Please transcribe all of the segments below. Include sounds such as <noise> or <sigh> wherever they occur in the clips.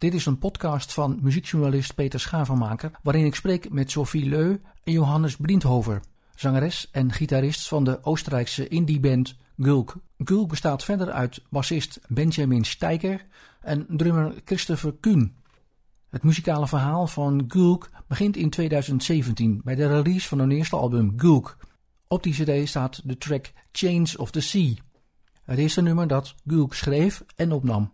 Dit is een podcast van muziekjournalist Peter Schavenmaker, waarin ik spreek met Sophie Leu en Johannes Blindhover, zangeres en gitarist van de Oostenrijkse indieband Gulk. Gulk bestaat verder uit bassist Benjamin Steiger en drummer Christopher Kuhn. Het muzikale verhaal van Gulk begint in 2017 bij de release van hun eerste album Gulk. Op die cd staat de track Chains of the Sea. Het eerste nummer dat Gulk schreef en opnam.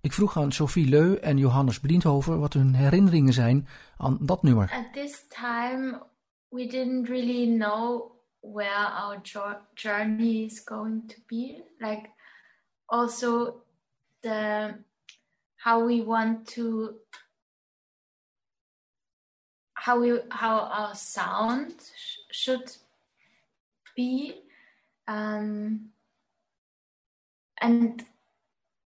Ik vroeg aan Sophie Leu en Johannes Blindhover wat hun herinneringen zijn aan dat nummer. At this time we didn't really know where our journey is going to be. Like also the how we want to how we how our sound sh should be um, and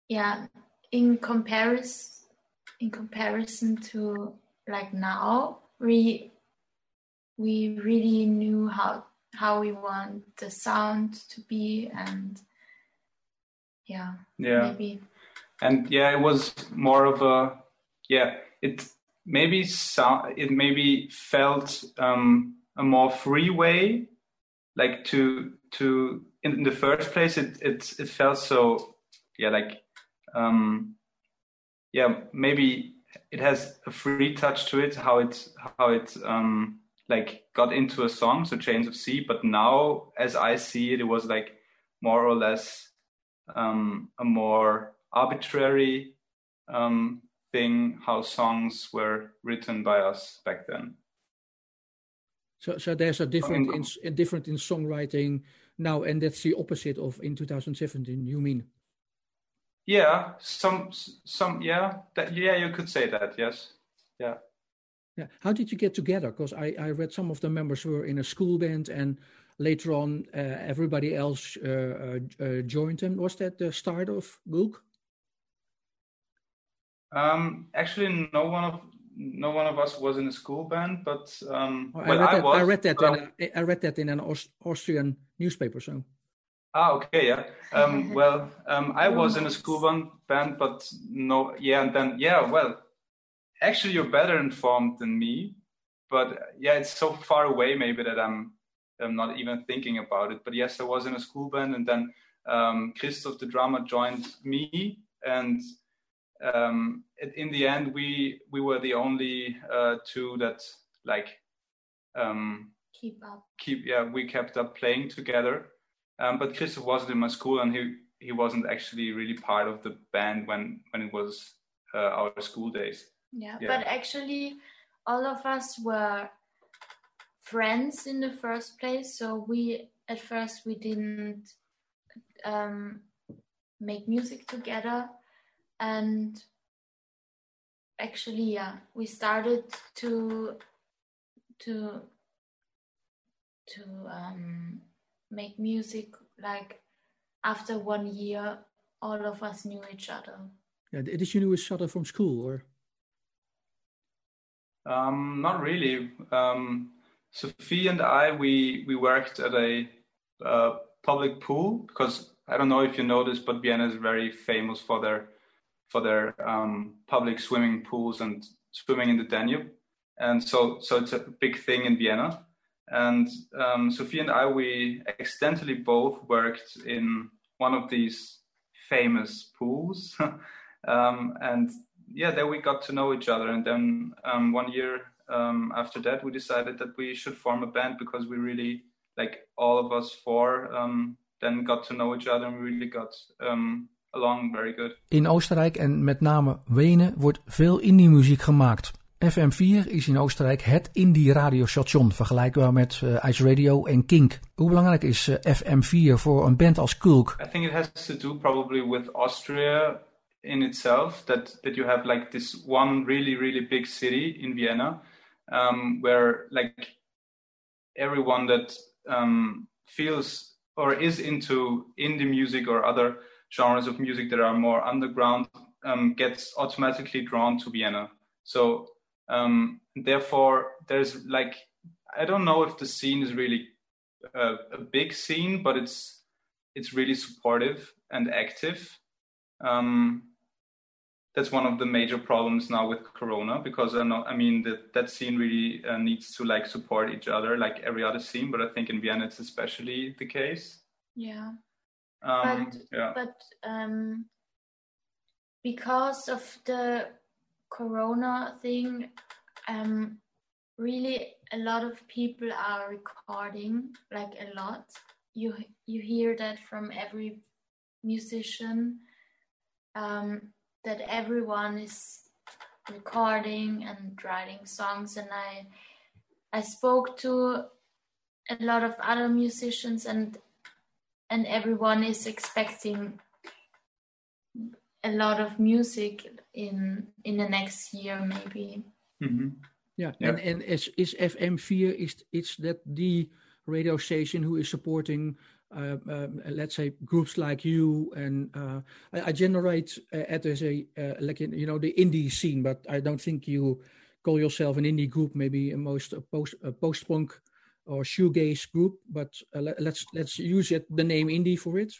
yeah in comparison in comparison to like now we we really knew how how we want the sound to be and yeah yeah. maybe. And yeah it was more of a yeah it maybe sound it maybe felt um a more free way like to to in the first place it it it felt so yeah like um, yeah, maybe it has a free touch to it, how it how it um, like got into a song, so Chains of Sea. But now, as I see it, it was like more or less um, a more arbitrary um, thing how songs were written by us back then. So, so there's a different in, in different in songwriting now, and that's the opposite of in 2017. You mean? Yeah, some some yeah that yeah you could say that yes yeah. Yeah. How did you get together? Because I, I read some of the members were in a school band and later on uh, everybody else uh, uh, uh joined them. Was that the start of Culk? Um, actually, no one of no one of us was in a school band, but um, well, I, read that, was, I read that. In a, I read that in an Aust Austrian newspaper. So Ah, okay, yeah. Um, <laughs> well, um, I was in a school band, band, but no, yeah, and then yeah, well, actually, you're better informed than me, but yeah, it's so far away maybe that I'm I'm not even thinking about it. But yes, I was in a school band, and then um, Christoph, the drummer, joined me, and um, in the end, we we were the only uh, two that like um, keep up. Keep yeah, we kept up playing together um, but Christoph wasn't in my school, and he he wasn't actually really part of the band when when it was uh, our school days. Yeah, yeah, but actually, all of us were friends in the first place. So we at first we didn't um, make music together, and actually, yeah, we started to to to um, make music like after one year all of us knew each other. Yeah did you know each other from school or? Um, not really. Um, sophie and i we we worked at a uh, public pool because i don't know if you know this but vienna is very famous for their for their um, public swimming pools and swimming in the danube. And so so it's a big thing in vienna and um, Sophie and I, we accidentally both worked in one of these famous pools. <laughs> um, and yeah, there we got to know each other. And then um, one year um, after that, we decided that we should form a band because we really, like all of us four, um, then got to know each other and we really got um, along very good. In Oostenrijk en met name Wenen wordt veel indie muziek gemaakt. FM4 is in Oostenrijk het indie radiostation, vergelijkbaar met uh, Ice Radio en Kink. Hoe belangrijk is uh, FM4 voor een band als Kulk? I think it has to do probably with Austria in itself, that, that you have like this one really, really big city in Vienna, um, where like everyone that um, feels or is into indie music or other genres of music that are more underground um, gets automatically drawn to Vienna. So Um, therefore, there's like I don't know if the scene is really a, a big scene, but it's it's really supportive and active. Um, that's one of the major problems now with Corona because I know I mean that that scene really uh, needs to like support each other like every other scene, but I think in Vienna it's especially the case. Yeah. Um, but yeah. but um, because of the Corona thing, um, really a lot of people are recording, like a lot. You you hear that from every musician. Um, that everyone is recording and writing songs and I I spoke to a lot of other musicians and and everyone is expecting a lot of music in in the next year maybe Mhm. Yeah, Yeah. and, and is, is FM4, is, is that the radio station who is supporting, uh, um, let's say, groups like you? And uh, I, I generate uh, it as a, uh, like, in, you know, the indie scene, but I don't think you call yourself an indie group, maybe a most a post, a post-punk or shoegaze group, but uh, let, let's let's use it, the name indie for it.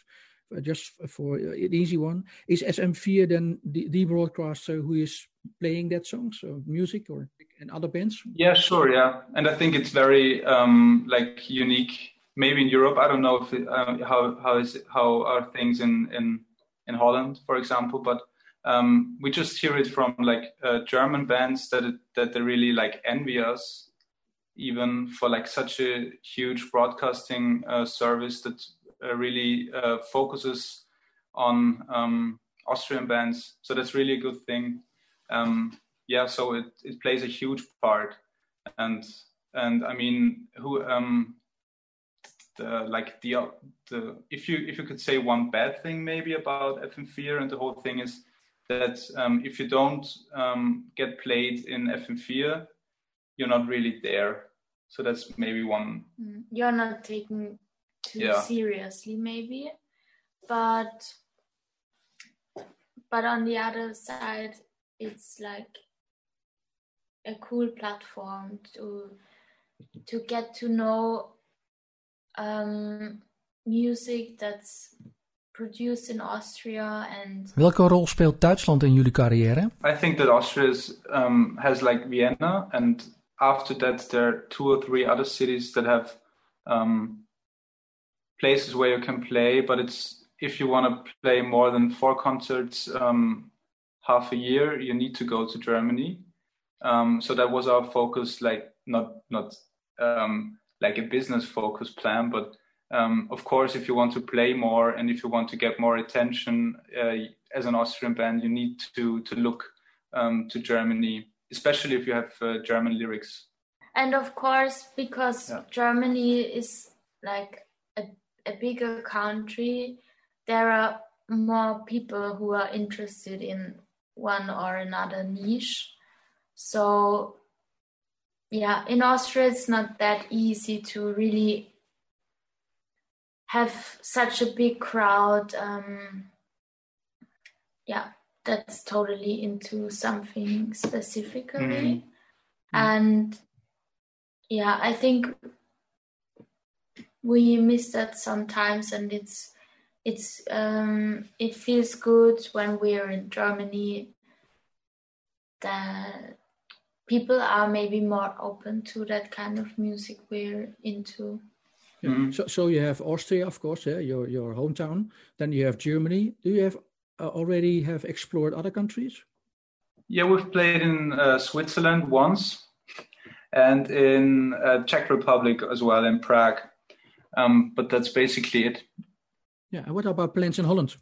Just for uh, an easy one, is FM4 then the, the broadcaster who is playing that song, so music or and other bands? Yeah, sure. Yeah, and I think it's very um, like unique. Maybe in Europe, I don't know if um, how how is it, how are things in in in Holland, for example. But um, we just hear it from like uh, German bands that it, that they really like envy us, even for like such a huge broadcasting uh, service that really uh, focuses on um, Austrian bands. So that's really a good thing. Um, yeah, so it, it plays a huge part, and and I mean, who um, the like the the if you if you could say one bad thing maybe about FM4 and the whole thing is that um, if you don't um, get played in FM4, you're not really there. So that's maybe one. Mm, you're not taken too Yeah. seriously maybe but but on the other side it's like a cool platform to to get to know um, music that's produced in Austria and Welke rol speelt Duitsland in jullie carrière? I think that Austria is, um, has like Vienna, and after that there are two or three other cities that have um, places where you can play. But it's if you want to play more than four concerts um, half a year, you need to go to Germany. Um, so that was our focus, like not not um, like a business focus plan, but um, of course, if you want to play more and if you want to get more attention uh, as an Austrian band, you need to to look um, to Germany, especially if you have uh, German lyrics. and of course because Yeah. germany is like a, bigger country there are more people who are interested in one or another niche so yeah in austria it's not that easy to really have such a big crowd um yeah that's totally into something specifically Mhm. and yeah i think we miss that sometimes and it's it's um it feels good when we're in germany that people are maybe more open to that kind of music we're into Mhm. So, so you have Austria, of course, yeah, your your hometown. Then you have Germany. Do you have uh, already have explored other countries? Yeah, we've played in uh, Switzerland once, and in uh, Czech Republic as well in Prague. Um, but that's basically it. Yeah. What about plans in Holland?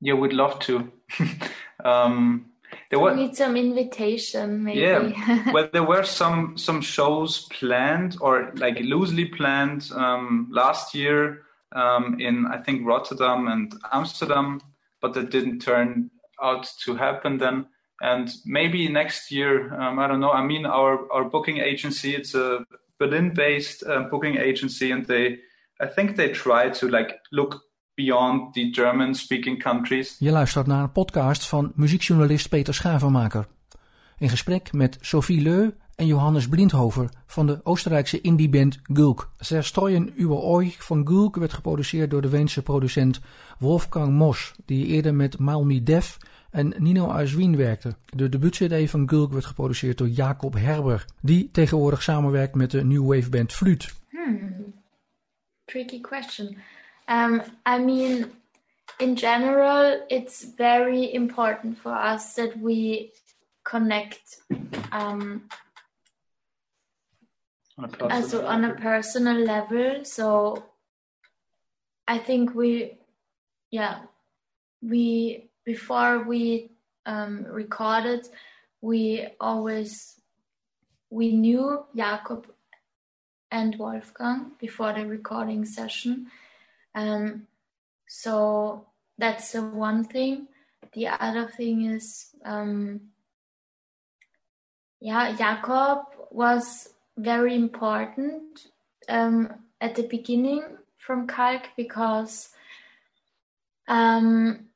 Yeah, we'd love to. <laughs> um, there we were need some invitation maybe yeah, <laughs> well, there were some some shows planned or like loosely planned um, last year um, in I think Rotterdam and Amsterdam, but that didn't turn out to happen then. And maybe next year, um, I don't know. I mean, our our booking agency it's a Berlin-based uh, booking agency, and they I think they try to like look beyond the German-speaking countries Je luistert naar een podcast van muziekjournalist Peter Schavenmaker. In gesprek met Sophie Leu en Johannes Blindhover van de Oostenrijkse indieband Gulk. Zerstreuen über euch van Gulk werd geproduceerd door de Weense producent Wolfgang Mos, die eerder met Malmi Def en Nino Azwin werkte. De debuut-cd van Gulk werd geproduceerd door Jacob Herber, die tegenwoordig samenwerkt met de new wave band Fluut. Hmm. Tricky question. Um, I mean, in general, it's very important for us that we connect um, On a personal also on a level. personal level. So I think we, yeah, we before we um, recorded, we always we knew Jakob and Wolfgang before the recording session. Um, so that's the one thing. The other thing is, um, yeah, Jakob was very important um, at the beginning from Culk because, um,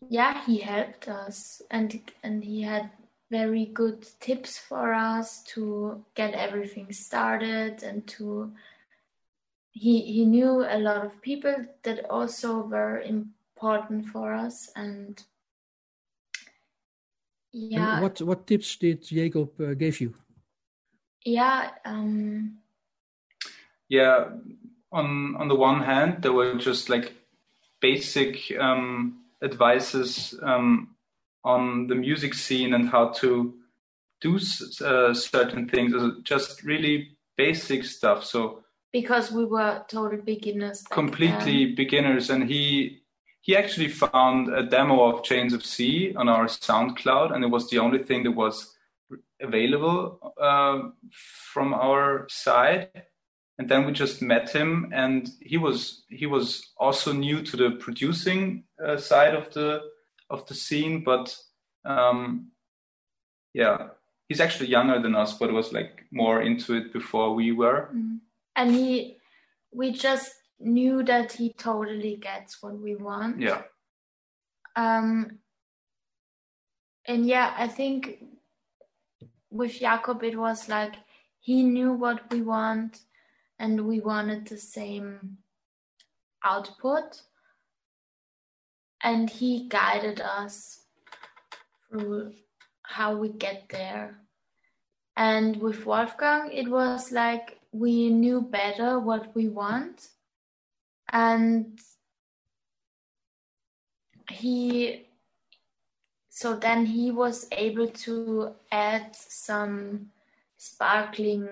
yeah, he helped us and and he had very good tips for us to get everything started and to he he knew a lot of people that also were important for us and And yeah what, what tips did Jacob uh, give you? yeah um yeah on on the one hand there were just like basic um advices um on the music scene and how to do s- uh, certain things just really basic stuff so because we were total beginners completely then. beginners and he he actually found a demo of chains of sea on our soundcloud and it was the only thing that was available uh, from our side and then we just met him and he was he was also new to the producing uh, side of the of the scene but um yeah he's actually younger than us but was like more into it before we were. Mm. and he we just knew that he totally gets what we want. Yeah. Um and yeah i think with jakob it was like he knew what we want and we wanted the same output. And he guided us through how we get there. And with wolfgang it was like we knew better what we want. And he so then he was able to add some sparkling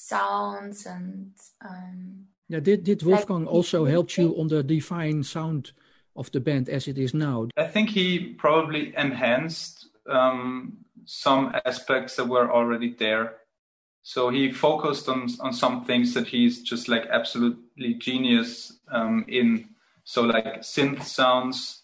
sounds and um, Yeah, did, did Like, Wolfgang also he- help you on the divine sound of the band as it is now? I think he probably enhanced um, some aspects that were already there. So he focused on on some things that he's just like absolutely genius um, in. So like synth sounds,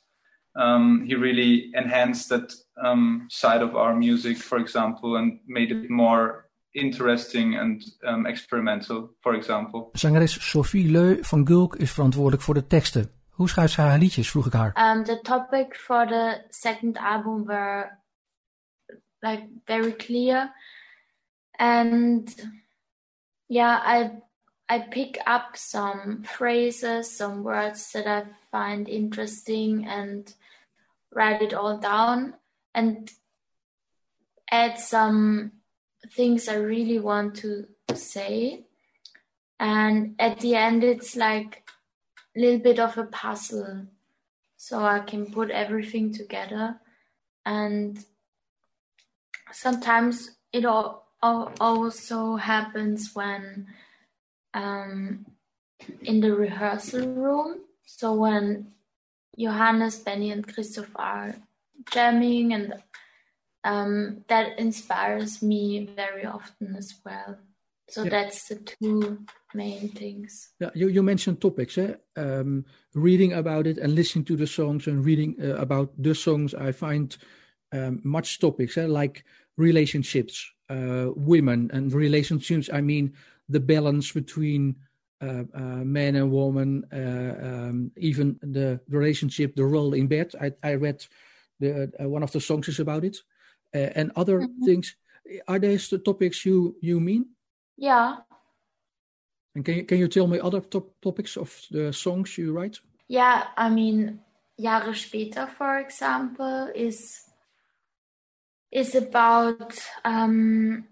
um, he really enhanced that um, side of our music, for example, and made it more interesting and um, experimental. For example. Zangeres Sophie Leu van Culk is verantwoordelijk voor de teksten. Hoe schrijft zij haar liedjes, vroeg ik haar. um, the topic for the second album were like very clear and yeah i i pick up some phrases some words that i find interesting and write it all down and add some things i really want to say and at the end it's like a little bit of a puzzle so I can put everything together. And sometimes it al- al- also happens when um, in the rehearsal room. So when Johannes, Benny, and Christoph are jamming, and um, that inspires me very often as well. So Yeah. that's the two main things. Yeah, you, you mentioned topics, eh? Um, reading about it and listening to the songs and reading uh, about the songs. I find um, much topics, eh? like relationships, uh, women, and relationships. I mean, the balance between uh, uh, man and woman, uh, um, even the relationship, the role in bed. I, I read the uh, one of the songs is about it, uh, and other Mhm. things. Are these the topics you you mean? Yeah, And can you, can you tell me other top topics of the songs you write? Yeah, I mean, Jahre später, for example, is is about um,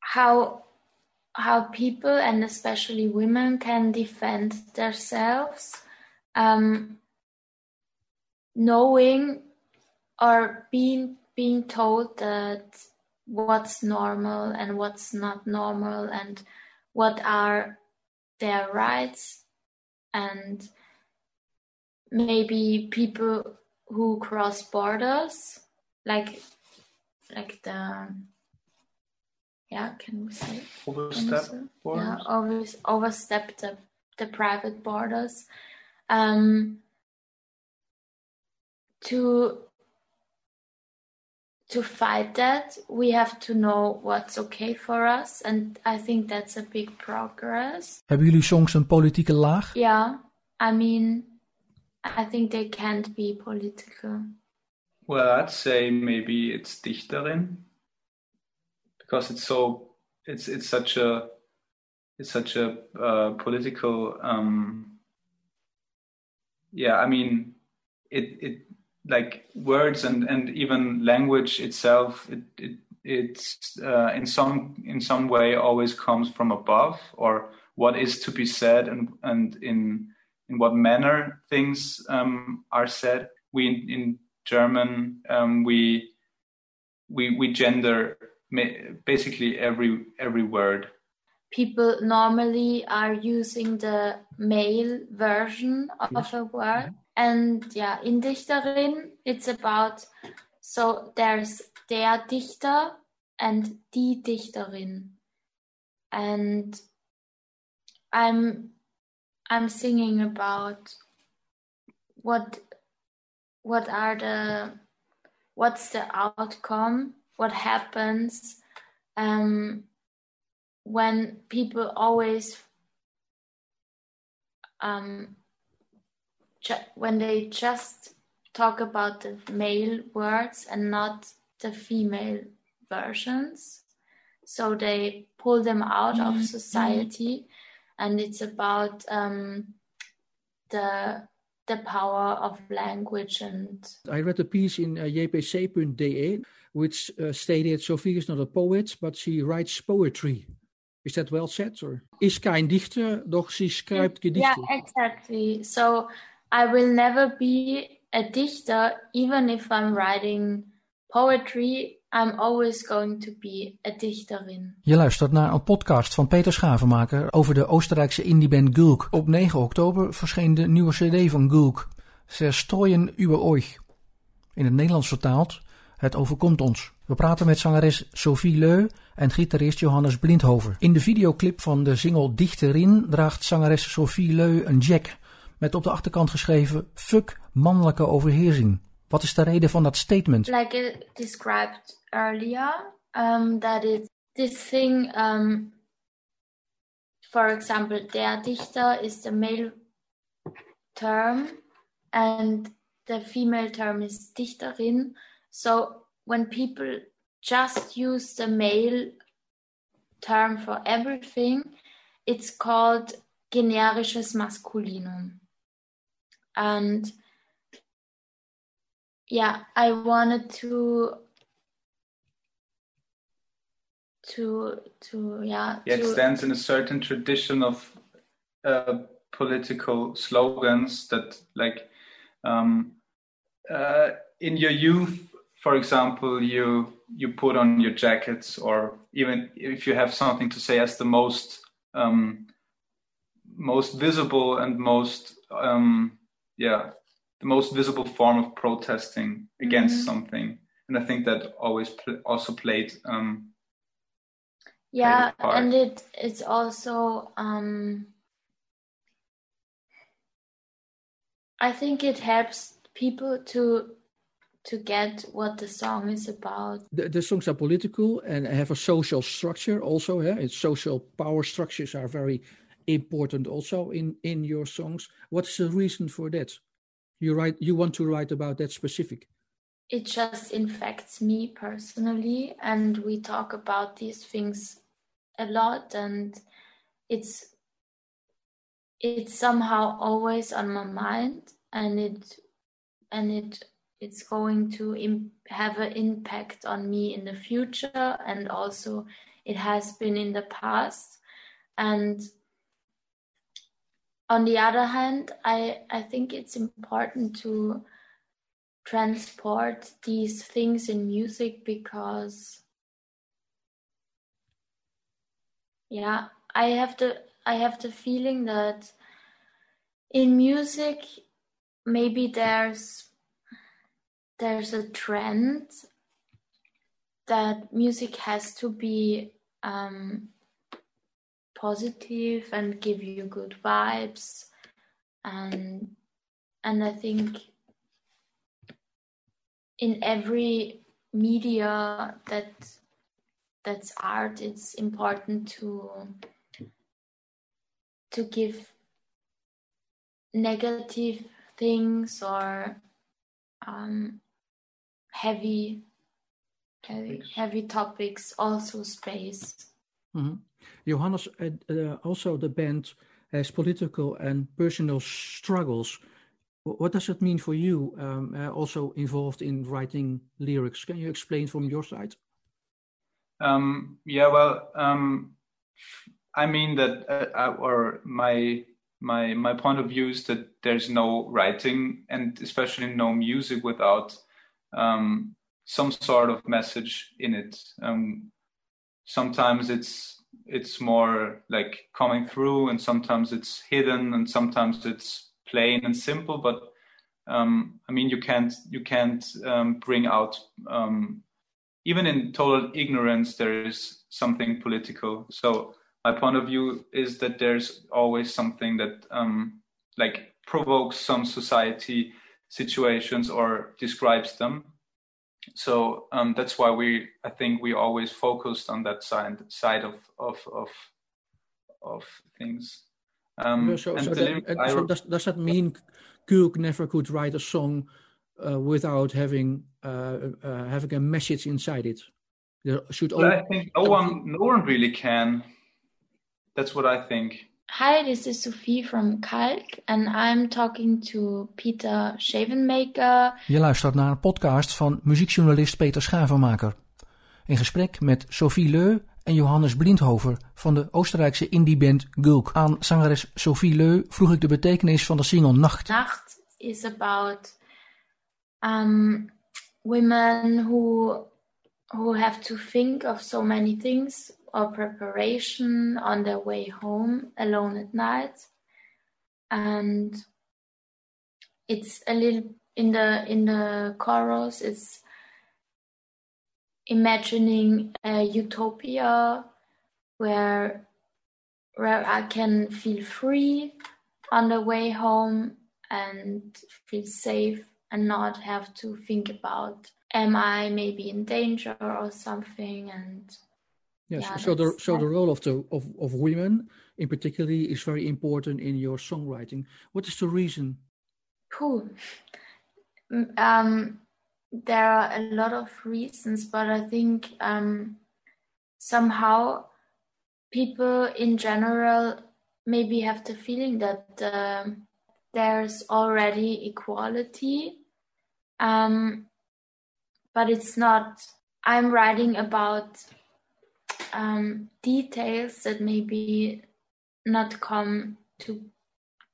how how people and especially women can defend themselves, um, knowing or being being told that what's normal and what's not normal and what are their rights. And maybe people who cross borders like like the yeah can we say? Overstep borders? yeah always overstep the the private borders. Um to to fight that we have to know what's okay for us and i think that's a big progress Hebben jullie songs een politieke laag? yeah i mean i think they can't be political Well, I'd say maybe it's Dichterin because it's so it's it's such a it's such a uh, political um, yeah. I mean, it it like words and and even language itself. It it it's uh, in some in some way always comes from above or what is to be said and and in in what manner things um, are said. We in, in German, um, we we we gender basically every every word. people normally are using the male version of a word and yeah in dichterin it's about so there's der dichter and die dichterin. And i'm i'm singing about what what are the what's the outcome what happens um, when people always um, when they just talk about the male words and not the female versions so they pull them out of society and it's about um, the the power of language and I read a piece in uh, jpc.de which uh, stated Sophie is not a poet, but she writes poetry. Is that well said? Or is kein Dichter, doch sie schreibt Gedichte. yeah exactly so i will never be a dichter even if i'm writing poetry i'm always going to be a dichterin Je luistert naar een podcast van Peter Schavenmaker over de Oostenrijkse indieband Gulk. Op 9 oktober verscheen de nieuwe cd van Gulk, Ze strooien über euch. In het Nederlands vertaald, het overkomt ons. We praten met zangeres Sophie Leu en gitarist Johannes Blindhover. In de videoclip van de single Dichterin draagt zangeres Sophie Leu een jack met op de achterkant geschreven Fuck mannelijke overheersing. Wat is de reden van dat statement? like it described earlier um, that it this thing um, for example der dichter is the male term and the female term is dichterin so when people just use the male term for everything it's called generisches maskulinum and yeah i wanted to to to yeah, Yeah, it stands in a certain tradition of uh, political slogans that, like, um, uh, in your youth, for example, you you put on your jackets, or even if you have something to say as the most um, most visible and most um, yeah the most visible form of protesting against Mhm. something, and I think that always pl- also played um, yeah a part. and it it's also um i think it helps people to to get what the song is about The, the songs are political and have a social structure also. Yeah? It's social power structures are very important also in, in your songs. What's the reason for that? You write you want to write about that specific. it just infects me personally and we talk about these things a lot and it's it's somehow always on my mind and it and it it's going to Im- have an impact on me in the future and also it has been in the past and on the other hand i i think it's important to transport these things in music because yeah i have the i have the feeling that in music maybe there's there's a trend that music has to be um, positive and give you good vibes and and I think in every media that that's art it's important to to give negative things or um, heavy heavy topics. heavy topics also space mm-hmm. Johannes uh, uh, also the band has political and personal struggles. What does it mean for you um, uh, also involved in writing lyrics? Can you explain from your side? Um, yeah well um, i mean that uh, or my my my point of view is that there's no writing and especially no music without um, some sort of message in it. Um, sometimes it's it's more like coming through, and sometimes it's hidden, and sometimes it's plain and simple. But um, I mean, you can't you can't um, bring out um, even in total ignorance. There is something political. So my point of view is that there's always something that um, like provokes some society situations or describes them so um, that's why we i think we always focused on that side side of of of, of things. Um, so, so, that, uh, so does, does that mean Culk never could write a song uh, without having uh, uh, having a message inside it? There should well, I think no one no one really can. That's what I think. Hi, this is Sophie from Kalk and I'm talking to Peter Shavenmaker. Je luistert naar een podcast van muziekjournalist Peter Schavenmaker. In gesprek met Sophie Leu en Johannes Blindhover van de Oostenrijkse indieband Gulk. Aan zangeres Sophie Leu vroeg ik de betekenis van de single Nacht. Nacht is about um, women who, who have to think of so many things or preparation on their way home alone at night. And it's a little in the in the chorus it's imagining a utopia where where I can feel free on the way home and feel safe and not have to think about am I maybe in danger or something? And Yes. Yeah, so the so the role of the of, of women in particularly is very important in your songwriting. What is the reason? Cool. Um, there are a lot of reasons, but I think um, somehow people in general maybe have the feeling that uh, there's already equality, um, but it's not. I'm writing about um, details that maybe not come to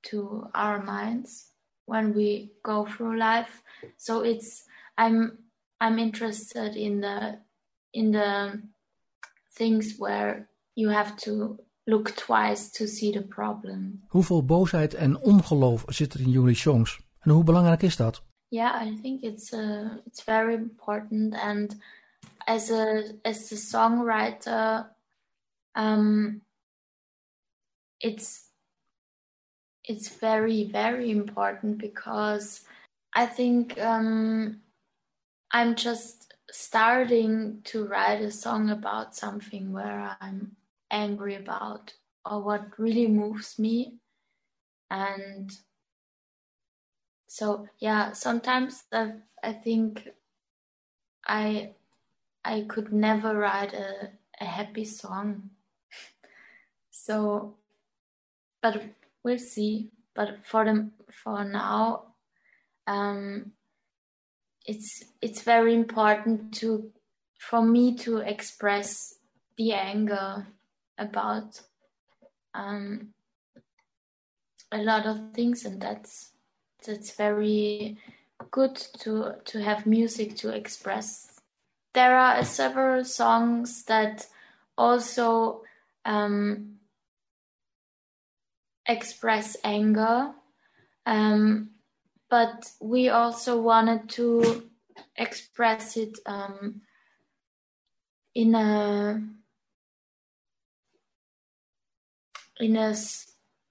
to our minds when we go through life. So it's I'm I'm interested in the in the things where you have to look twice to see the problem. Hoeveel boosheid en ongeloof zit er in jullie songs? En hoe belangrijk is dat? Yeah, I think it's uh, it's very important and as a as a songwriter, um, it's it's very very important because I think um, I'm just starting to write a song about something where I'm angry about or what really moves me. And so yeah sometimes I, I think I I could never write a, a happy song. <laughs> so, but we'll see. But for them, for now, um, it's it's very important to for me to express the anger about um, a lot of things, and that's that's very good to to have music to express. There are several songs that also um, express anger, um, but we also wanted to express it um, in a in a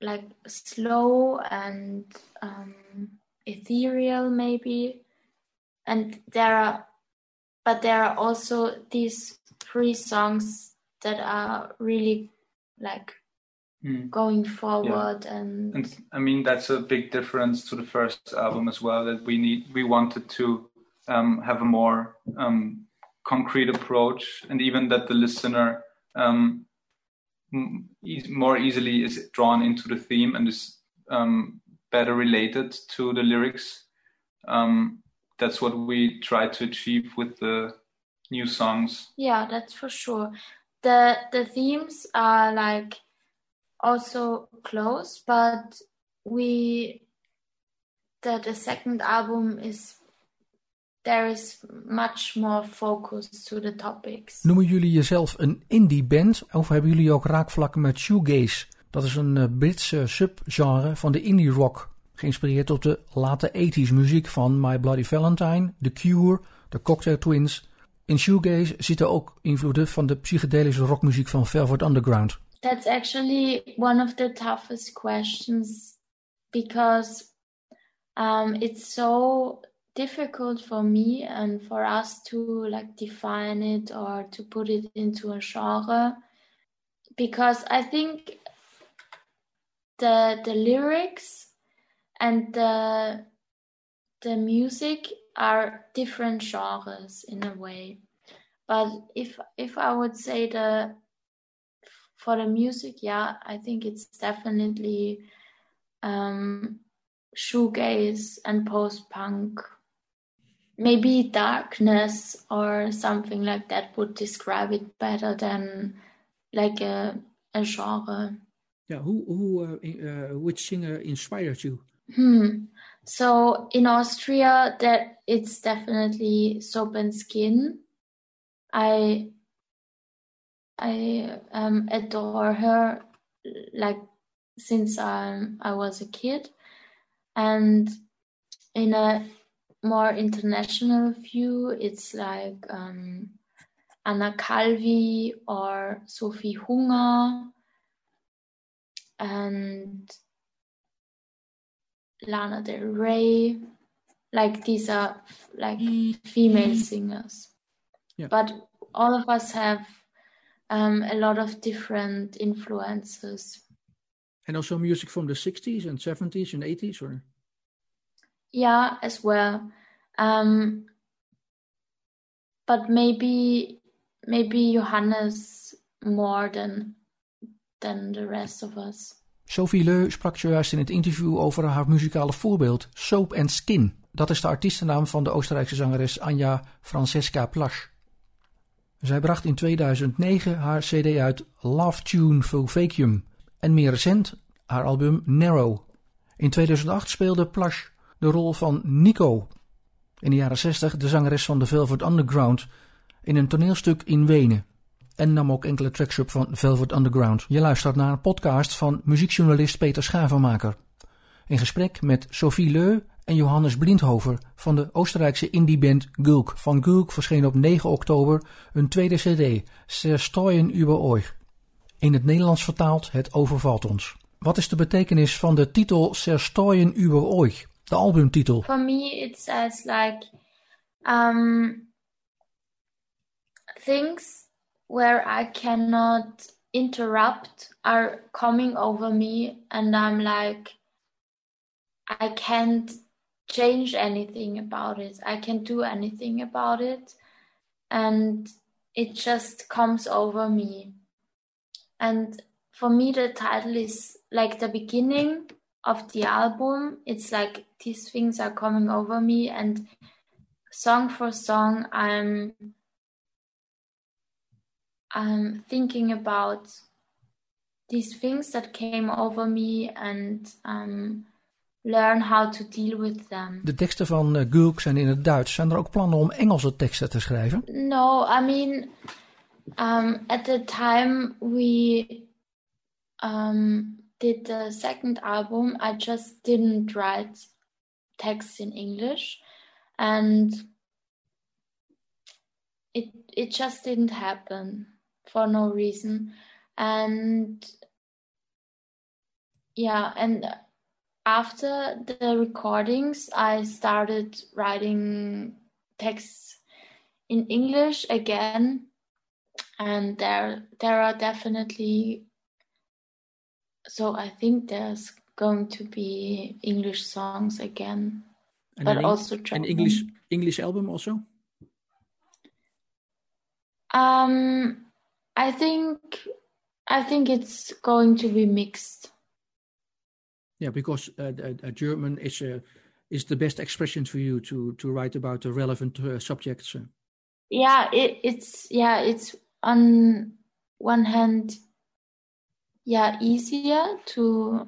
like slow and um, ethereal maybe. And there are but there are also these three songs that are really like mm. going forward yeah. and and i mean that's a big difference to the first album as well that we need we wanted to um, have a more um, concrete approach and even that the listener um, more easily is drawn into the theme and is um, better related to the lyrics. Um, that's what we try to achieve with the new songs. Yeah, that's for sure. The the themes are like also close, but we the the second album is there is much more focus to the topics. Noemen jullie jezelf een indie band of hebben jullie ook raakvlakken met shoegaze? Dat is een uh, Britse subgenre van de indie rock, geïnspireerd op de late 80s muziek van My Bloody Valentine, The Cure, The Cocktail Twins. In shoegaze zitten ook invloeden van de psychedelische rockmuziek van Velvet Underground. That's actually one of the toughest questions because um, it's so difficult for me and for us to like define it or to put it into a genre because I think the the lyrics and the the music are different genres in a way. But if if i would say the for the music yeah i think it's definitely um shoegaze and post punk maybe darkness or something like that would describe it better than like a, a genre. Yeah, who who uh, uh, which singer inspired you? Hmm. So in Austria, that it's definitely Soap and Skin. I I um, adore her like since um, I was a kid, and in a more international view, it's like um, Anna Calvi or Sophie Hunger and Lana Del Rey. Like these are like female singers, yeah. but all of us have um, a lot of different influences. And also music from the 60s and 70s and 80s, or? Yeah, as well. Um, but maybe maybe Johannes more than than the rest of us. Sophie Leu sprak zojuist in het interview over haar muzikale voorbeeld Soap and Skin. Dat is de artiestennaam van de Oostenrijkse zangeres Anja Francesca Plasch. Zij bracht in 2009 haar cd uit Love Tune Vacuum en meer recent haar album Narrow. In 2008 speelde Plasch de rol van Nico. In de jaren 60 de zangeres van de Velvet Underground in een toneelstuk in Wenen en nam ook enkele tracks op van Velvet Underground. Je luistert naar een podcast van muziekjournalist Peter Schavenmaker. In gesprek met Sophie Leu en Johannes Blindhover van de Oostenrijkse indieband Gulk. Van Gulk verscheen op 9 oktober een tweede cd, Zerstreuen über euch. In het Nederlands vertaald Het overvalt ons. Wat is de betekenis van de titel Zerstreuen über euch, de albumtitel? For me it says like um, things where I cannot interrupt are coming over me and I'm like I can't change anything about it. I can't do anything about it and it just comes over me. And for me the title is like the beginning of the album, it's like these things are coming over me, and song for song, I'm I'm thinking about these things that came over me and um, learn how to deal with them. De teksten van uh, Culk zijn in het Duits. Zijn er ook plannen om Engelse teksten te schrijven? No, I mean, um, at the time we um, did the second album, I just didn't write texts in English, and it it just didn't happen for no reason, and yeah, and after the recordings, I started writing texts in English again, and there there are definitely so I think there's going to be English songs again, And but an, also an English English album also? Um, I think I think it's going to be mixed. Yeah, because uh, uh, uh, German is uh, is the best expression for you to to write about the relevant uh, subjects. Yeah, it, it's yeah, it's on one hand, yeah, easier to,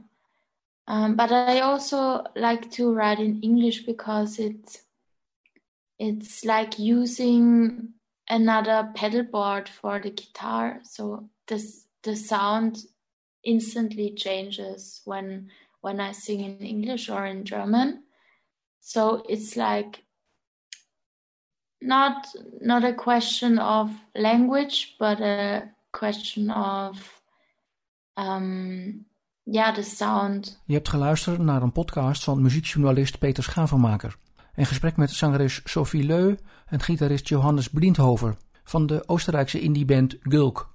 um, but I also like to write in English because it's it's like using another pedal board for the guitar, so this the sound instantly changes when when I sing in English or in German. So it's like not not a question of language, but a question of um, yeah, the sound. Je hebt geluisterd naar een podcast van muziekjournalist Peter Schavenmaker. In gesprek met zangeres Sophie Leu en gitarist Johannes Blindhover van de Oostenrijkse indieband Gulk.